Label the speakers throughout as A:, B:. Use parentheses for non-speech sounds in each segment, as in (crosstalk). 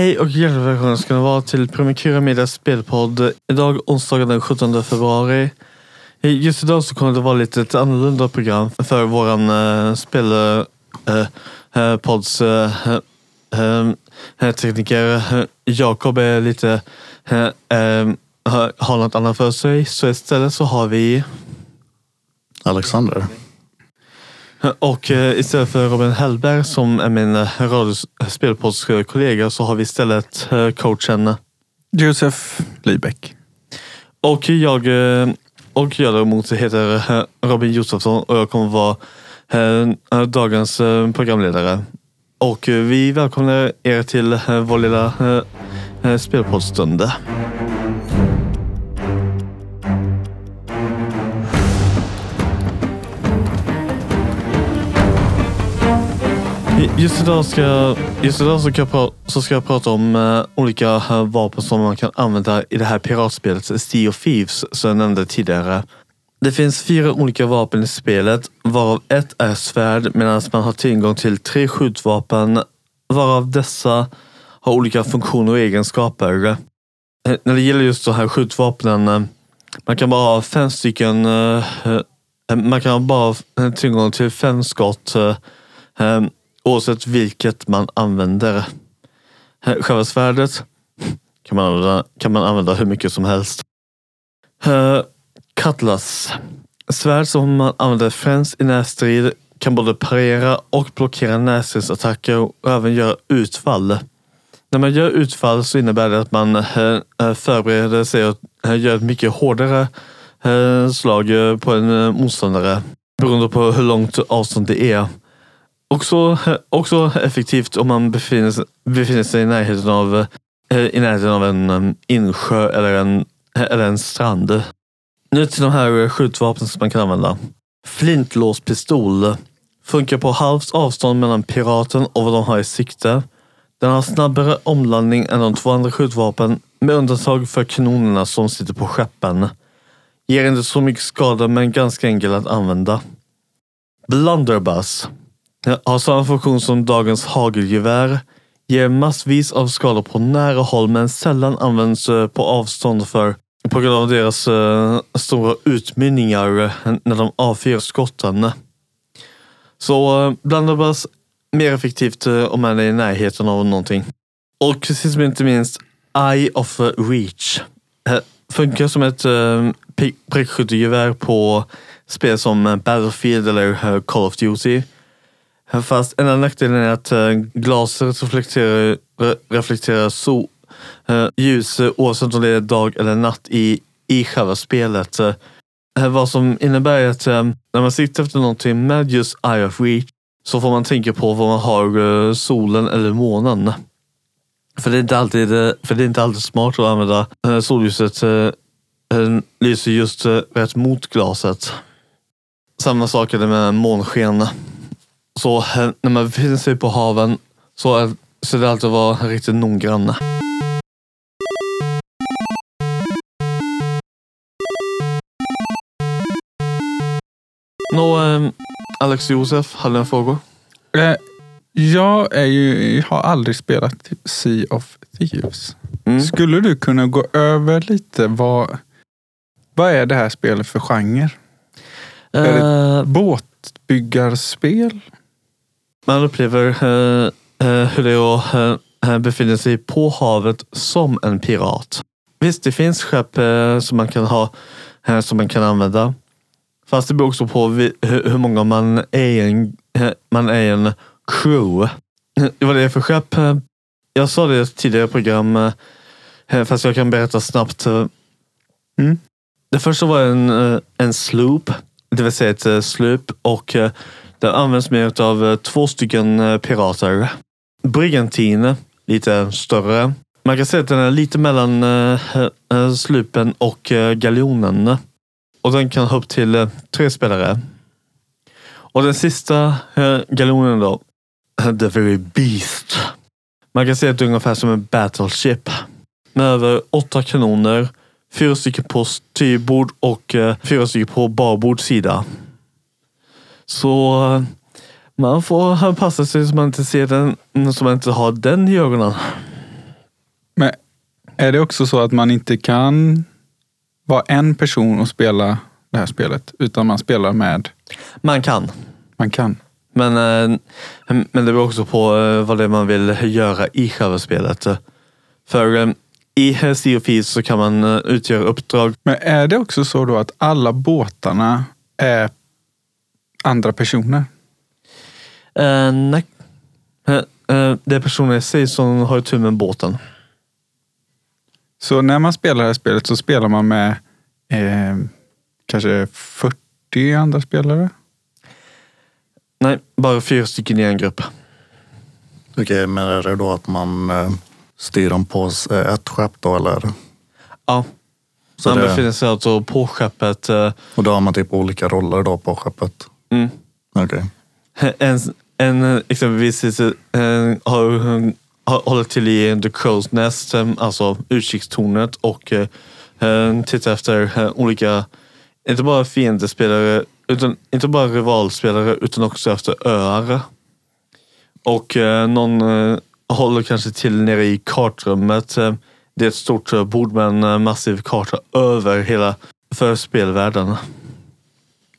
A: Hej och hjärtligt välkomna ska ni vara till Promikura Medias spelpodd. Idag onsdagen den 17 februari. Eh, just idag så kommer det vara lite ett annorlunda program för våran eh, uh, spelpodds eh, uh, uh, uh, tekniker. Jakob är lite har något annat för sig. Så istället så har vi
B: Alexander.
A: Och eh, istället för Robin Hellberg som är min eh, radiospelpoddskollega så har vi istället eh, coachen
C: Josef Lybeck.
A: Och jag, eh, och jag däremot heter eh, Robin Josefsson och jag kommer vara eh, dagens eh, programledare. Och eh, vi välkomnar er till eh, vår lilla eh, eh, spelpoddstund. Just idag ska, just idag så ska, jag, pra, så ska jag prata om eh, olika eh, vapen som man kan använda i det här piratspelet Sea of Thieves som jag nämnde tidigare. Det finns fyra olika vapen i spelet, varav ett är svärd medan man har tillgång till tre skjutvapen, varav dessa har olika funktioner och egenskaper. Eh, när det gäller just de här skjutvapnen, eh, man kan bara ha fem stycken, man kan bara ha tillgång till fem skott oavsett vilket man använder. Själva svärdet kan man använda, kan man använda hur mycket som helst. Uh, Cutlass. Svärd som man använder främst i närstrid kan både parera och blockera närstridsattacker och även göra utfall. När man gör utfall så innebär det att man eh, eh, förbereder sig och gör ett mycket hårdare slag på en motståndare beroende på hur långt avstånd det är. Också, också effektivt om man befinner sig, befinner sig i närheten av, eh, i närheten av en um, insjö eller en, eller en strand. Nu till de här skjutvapnen som man kan använda. Flintlåspistol. Funkar på halvt avstånd mellan piraten och vad de har i sikte. Den har snabbare omlandning än de två andra skjutvapen med undantag för kanonerna som sitter på skeppen. Ger inte så mycket skada men ganska enkel att använda. Blunderbuss. Har samma funktion som dagens hagelgevär. Ger massvis av skador på nära håll men sällan används eh, på avstånd för på grund av deras uh, stora utmynningar eh, när de avfyrar skotten. Så uh, mer effektivt uh, om man är i närheten av någonting. Och sist men inte minst Eye of Reach. Uh, funkar som ett uh, prickskyttegevär på spel som Battlefield eller Call of Duty. Fast enda nackdelen är att eh, glaset reflekterar, re, reflekterar sol, eh, ljus eh, oavsett om det är dag eller natt i, i själva spelet. Eh, vad som innebär att eh, när man siktar efter någonting med just Eye of Reach så får man tänka på vad man har solen eller månen. För det är inte alltid, för det är inte alltid smart att använda solljuset lyser just rätt mot glaset. Samma sak är det med månsken. Så när man befinner sig på haven så är, så det alltid att vara riktigt noggrann. Nå, eh, Alex Josef, hade en fråga?
C: Eh, jag är ju, har aldrig spelat Sea of Thieves. Mm. Skulle du kunna gå över lite vad, vad är det här spelet för genre? Uh, är det ett båtbyggarspel?
A: Man upplever eh, eh, hur det är att eh, eh, befinna sig på havet som en pirat. Visst, det finns skepp som man kan ha som man kan använda. Fast det beror också på hur många man är i en, man är en crew. Vad det är för skepp? Jag sa det i ett tidigare program, fast jag kan berätta snabbt. Mm. Det första var en, en sloop, det vill säga ett slup och den används mer av eh, två stycken eh, pirater. Brigantine, lite större. Man kan säga att den är lite mellan eh, slupen och galjonen. Och den kan ha upp till tre spelare. Och den sista galjonen då, (laughs) The Very Beast. Man kan säga att det är ungefär som en battleship. Med över åtta kanoner, fyra stycken på styrbord och fyra stycken på barbord sida. Så man får passa sig så man inte ser den, så man inte har den i ögonen.
C: Men är det också så att man inte kan vara en person och spela det här spelet, utan man spelar med...
A: Man kan.
C: Man kan.
A: Men, eh, men det beror också på eh, vad det är man vill göra i själva spelet. För eh, i Sea of Thieves så kan man utgöra uppdrag.
C: Men är det också så då att alla båtarna är andra personer?
A: Eh, nej. Eh, det är personer i sig som har tur med båten.
C: Så när man spelar det här spelet så spelar man med eh, kanske 40 andra spelare?
A: Nej, bara fyra stycken i en grupp.
B: Okej, men är det då att man eh, styr dem på ett skepp då eller?
A: Ja.
B: Så
A: man
B: det-
A: befinner sig alltså på skeppet. eh,
B: Och då har man typ olika roller då på skeppet?
A: Mm.
B: Okej.
A: En, en exempelvis eh, har, har håller till i The Crow's Nest, eh, alltså utkikstornet och eh, tittar efter eh, olika, inte bara fiendespelare, utan inte bara rivalspelare utan också efter öar. Och eh, någon eh, håller kanske till nere i kartrummet. Det är ett stort bord med en massiv karta över hela för spelvärlden.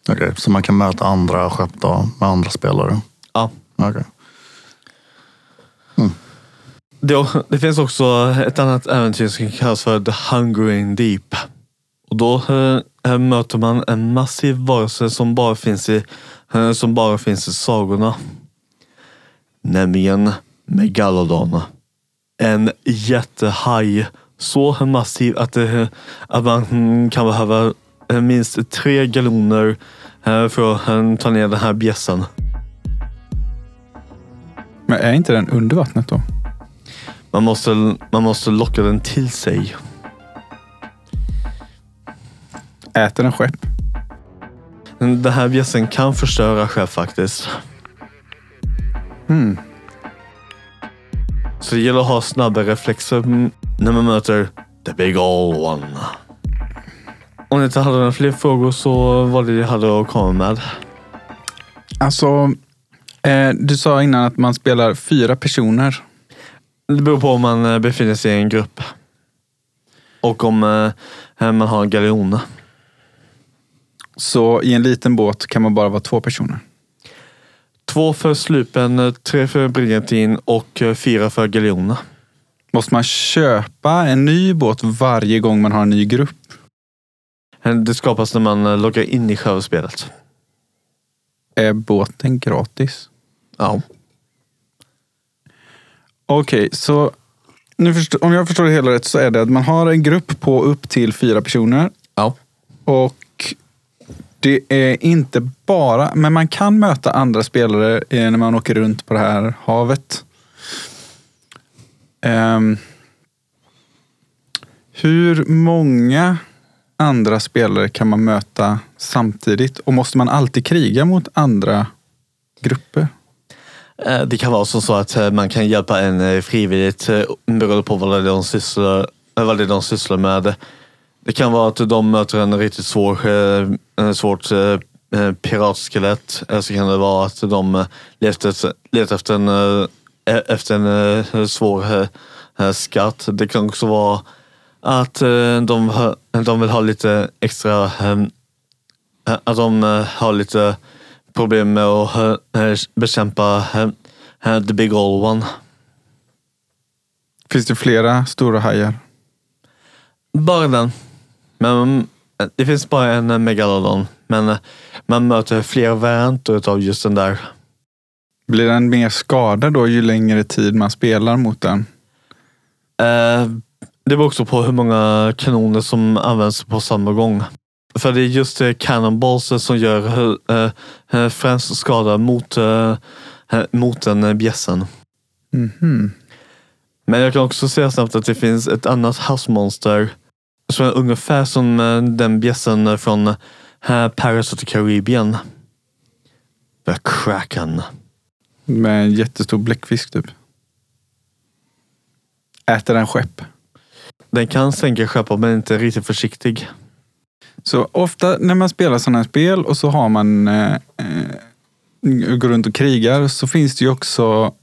B: Okej, så man kan möta andra skepp då med andra spelare?
A: Ja.
B: Okej.
A: Det, det finns också ett annat äventyr som kallas för The Hungering Deep. Och då eh, möter man en massiv varelse som bara finns i, eh, som bara finns i sagorna. Nämligen Megalodon. En jättehaj. Så massiv att, det, att man mm, kan behöva eh, minst tre galoner eh, för att eh, ta ner den här bjässen.
C: Men är inte den under vattnet då?
A: Man måste, man måste locka den till sig.
C: Äter den skepp?
A: Den här bjässen kan förstöra skepp faktiskt.
C: Hmm.
A: Så det gäller att ha snabba reflexer mm, när man möter the big old one. Ni inte hade några fler frågor så var det jag hade att komma med.
C: Alltså, eh, du sa innan att man spelar fyra personer.
A: Det beror på om man eh, befinner sig i en grupp. Och om eh, man har en galjon.
C: Så i en liten båt kan man bara vara två personer.
A: Två för slupen, eh, tre för brigantin och eh, fyra för galjonen.
C: Måste man köpa en ny båt varje gång man har en ny grupp?
A: Det skapas när man eh, loggar in i själva spelet.
C: Är båten gratis?
A: Ja.
C: Okej, så nu förstå, om jag förstår det hela rätt så är det att man har en grupp på upp till fyra personer.
A: Ja.
C: Och det är inte bara, men man kan möta andra spelare eh, när man åker runt på det här havet. Ehm, hur många andra spelare kan man möta samtidigt? Och måste man alltid kriga mot andra grupper?
A: Eh, det kan vara som så att eh, man kan hjälpa en eh, frivilligt beroende på vad det de sysslar, vad det är de sysslar med. Det kan vara att de möter en riktigt svår, en svårt piratskelett. Eller så kan det vara att de letar efter, letar efter en, e-, efter en svår skatt. Det kan också vara att eh, de, de vill ha lite extra eh, att de eh, har lite problem med att bekämpa the big old one.
C: Finns det flera stora hajar?
A: Bara den. Men det finns bara en megalodon. Men man möter flera varianter av just den där.
C: Blir den mer skadad då ju längre tid man spelar mot den?
A: Eh, Det beror också på hur många kanoner som används på samma gång. För det är just eh, cannonballs som gör eh, eh, främst skada mot, eh, eh, mot den eh, bjässen.
C: Mhm.
A: Men jag kan också säga snabbt att det finns ett annat havsmonster som är ungefär som eh, den bjässen från eh, Pirates of the Caribbean. The Kraken.
C: Med en jättestor bläckfisk typ. Äter den skepp?
A: Den kan sänka skeppet men inte riktigt försiktig.
C: Så ofta när man spelar sådana här spel och så har man eh, eh, går runt och krigar så finns det ju också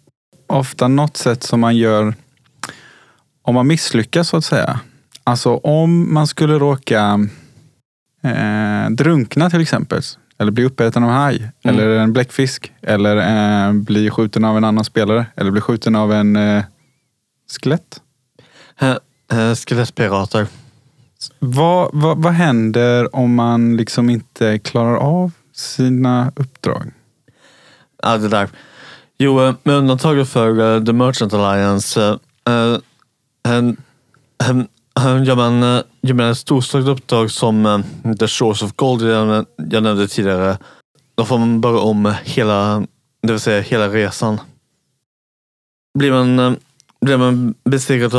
C: ofta något sätt som man gör om man misslyckas så att säga. Alltså om man skulle råka eh, drunkna till exempel. Eller bli uppäten av en haj.
A: Mm.
C: Eller en bläckfisk. Eller eh, bli skjuten av en annan spelare. Eller bli skjuten av en eh, skelett.
A: Eh, skelettpirater.
C: Vad, vad, vad händer om man liksom inte klarar av sina uppdrag?
A: Ja, det där. Jo, eh, med undantag för eh, The Merchant Alliance eh, en- en- en- gör man, eh, gör man ett storslaget uppdrag som eh, The Shores of Gold jag, jag nämnde tidigare. Då får man börja om hela, det vill säga hela resan. Blir man, blev man besegrad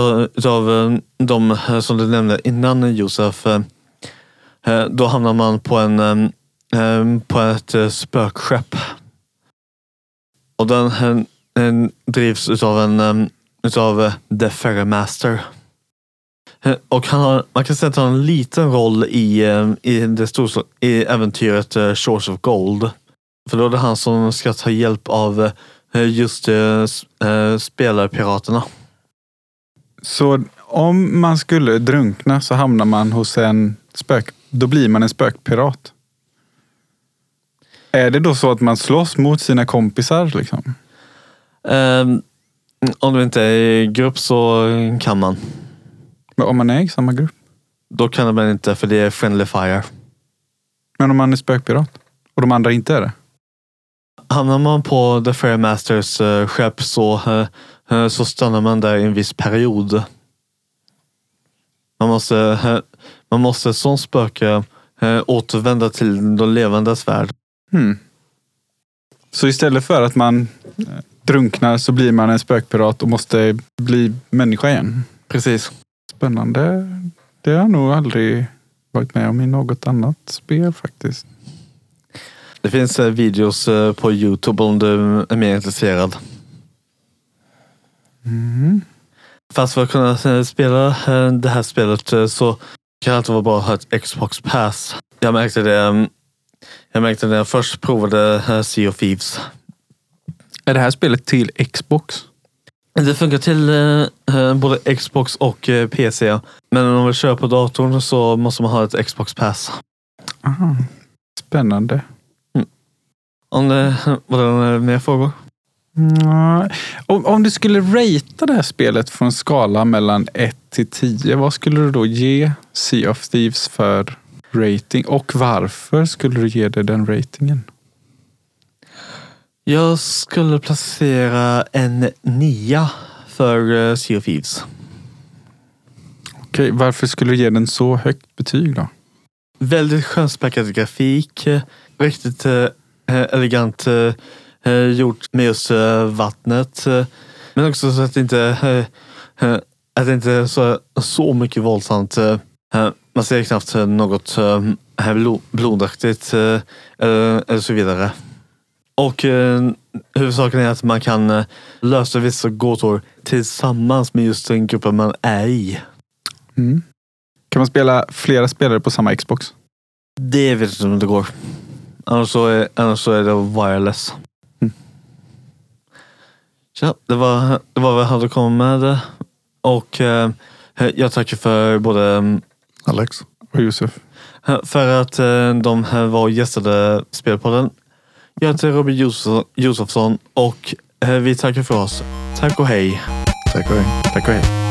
A: av, eh, de eh, som du nämnde innan Josef, eh, då hamnar man på, en, på ett spökskepp. Och den, den drivs utav en utav The Ferrymaster. Master. Och han har, man kan säga att han har en liten roll i, i, det stor, i äventyret Shores of Gold. För då är det han som ska ta hjälp av just eh, s- eh, spelarpiraterna.
C: Så om man skulle drunkna så hamnar man hos en spök... Då blir man en spökpirat. Är det då så att man slåss mot sina kompisar? Liksom?
A: Ehm, om du inte är i grupp så kan man.
C: Men Om man är i samma grupp?
A: Då kan man inte för det är friendly fire.
C: Men om man är spökpirat? Och de andra inte är det?
A: Hamnar man på The Fairmasters uh, skepp så, eh, eh, så stannar man där i en viss period. Man måste, eh, man måste som spöke eh, återvända till de levandes värld.
C: Hmm. Så istället för att man eh, drunknar så blir man en spökpirat och måste bli människa igen?
A: Precis.
C: Spännande. Det har jag nog aldrig varit med om i något annat spel faktiskt.
A: Det finns eh, videos eh, på Youtube om du är mer intresserad.
C: Mm.
A: Fast för att kunna eh, spela det här spelet så kan det alltid vara bra att ha ett Xbox Pass. Jag märkte det, eh, jag märkte det när jag först provade Sea of Thieves.
C: Är det här spelet till Xbox?
A: Det funkar till eh, både Xbox och eh, PC. Men om man vill köra på datorn så måste man ha ett Xbox Pass.
C: Aha. Spännande.
A: Om det var det mer frågor?
C: Nej. Om, om du skulle ratea det här spelet från en skala mellan 1 till 10, vad skulle du då ge Sea of Thieves för rating? Och varför skulle du ge det den ratingen?
A: Jag skulle placera en nia för eh, Sea of Thieves.
C: Okej, varför skulle du ge den så högt betyg då?
A: Väldigt skönspäckad grafik. eh, Riktigt eh, elegant eh, eh, gjort med just eh, vattnet. eh, Men också så att det inte, eh, eh, att det inte är så, så mycket våldsamt. eh, eh, Man ser knappt eh, något eh, blo- blodaktigt eh, eller, så vidare. Och eh, huvudsaken är att man kan eh, lösa vissa gåtor tillsammans med just den gruppen man är i.
C: Mm. Kan man spela flera spelare på samma Xbox?
A: Det vet jag inte om det går. Annars så är, annars så är det wireless.
C: Mm.
A: Ja, det var, det var vad jag hade kommit med. Och eh, jag tackar för både mm,
B: Alex?
C: Och Josef?
A: för att eh, de här var och gästade Spelpodden. Jag heter Robin Josef- Josefsson och eh, vi tackar för oss. Tack och hej.
B: Tack och hej.
C: Tack och hej.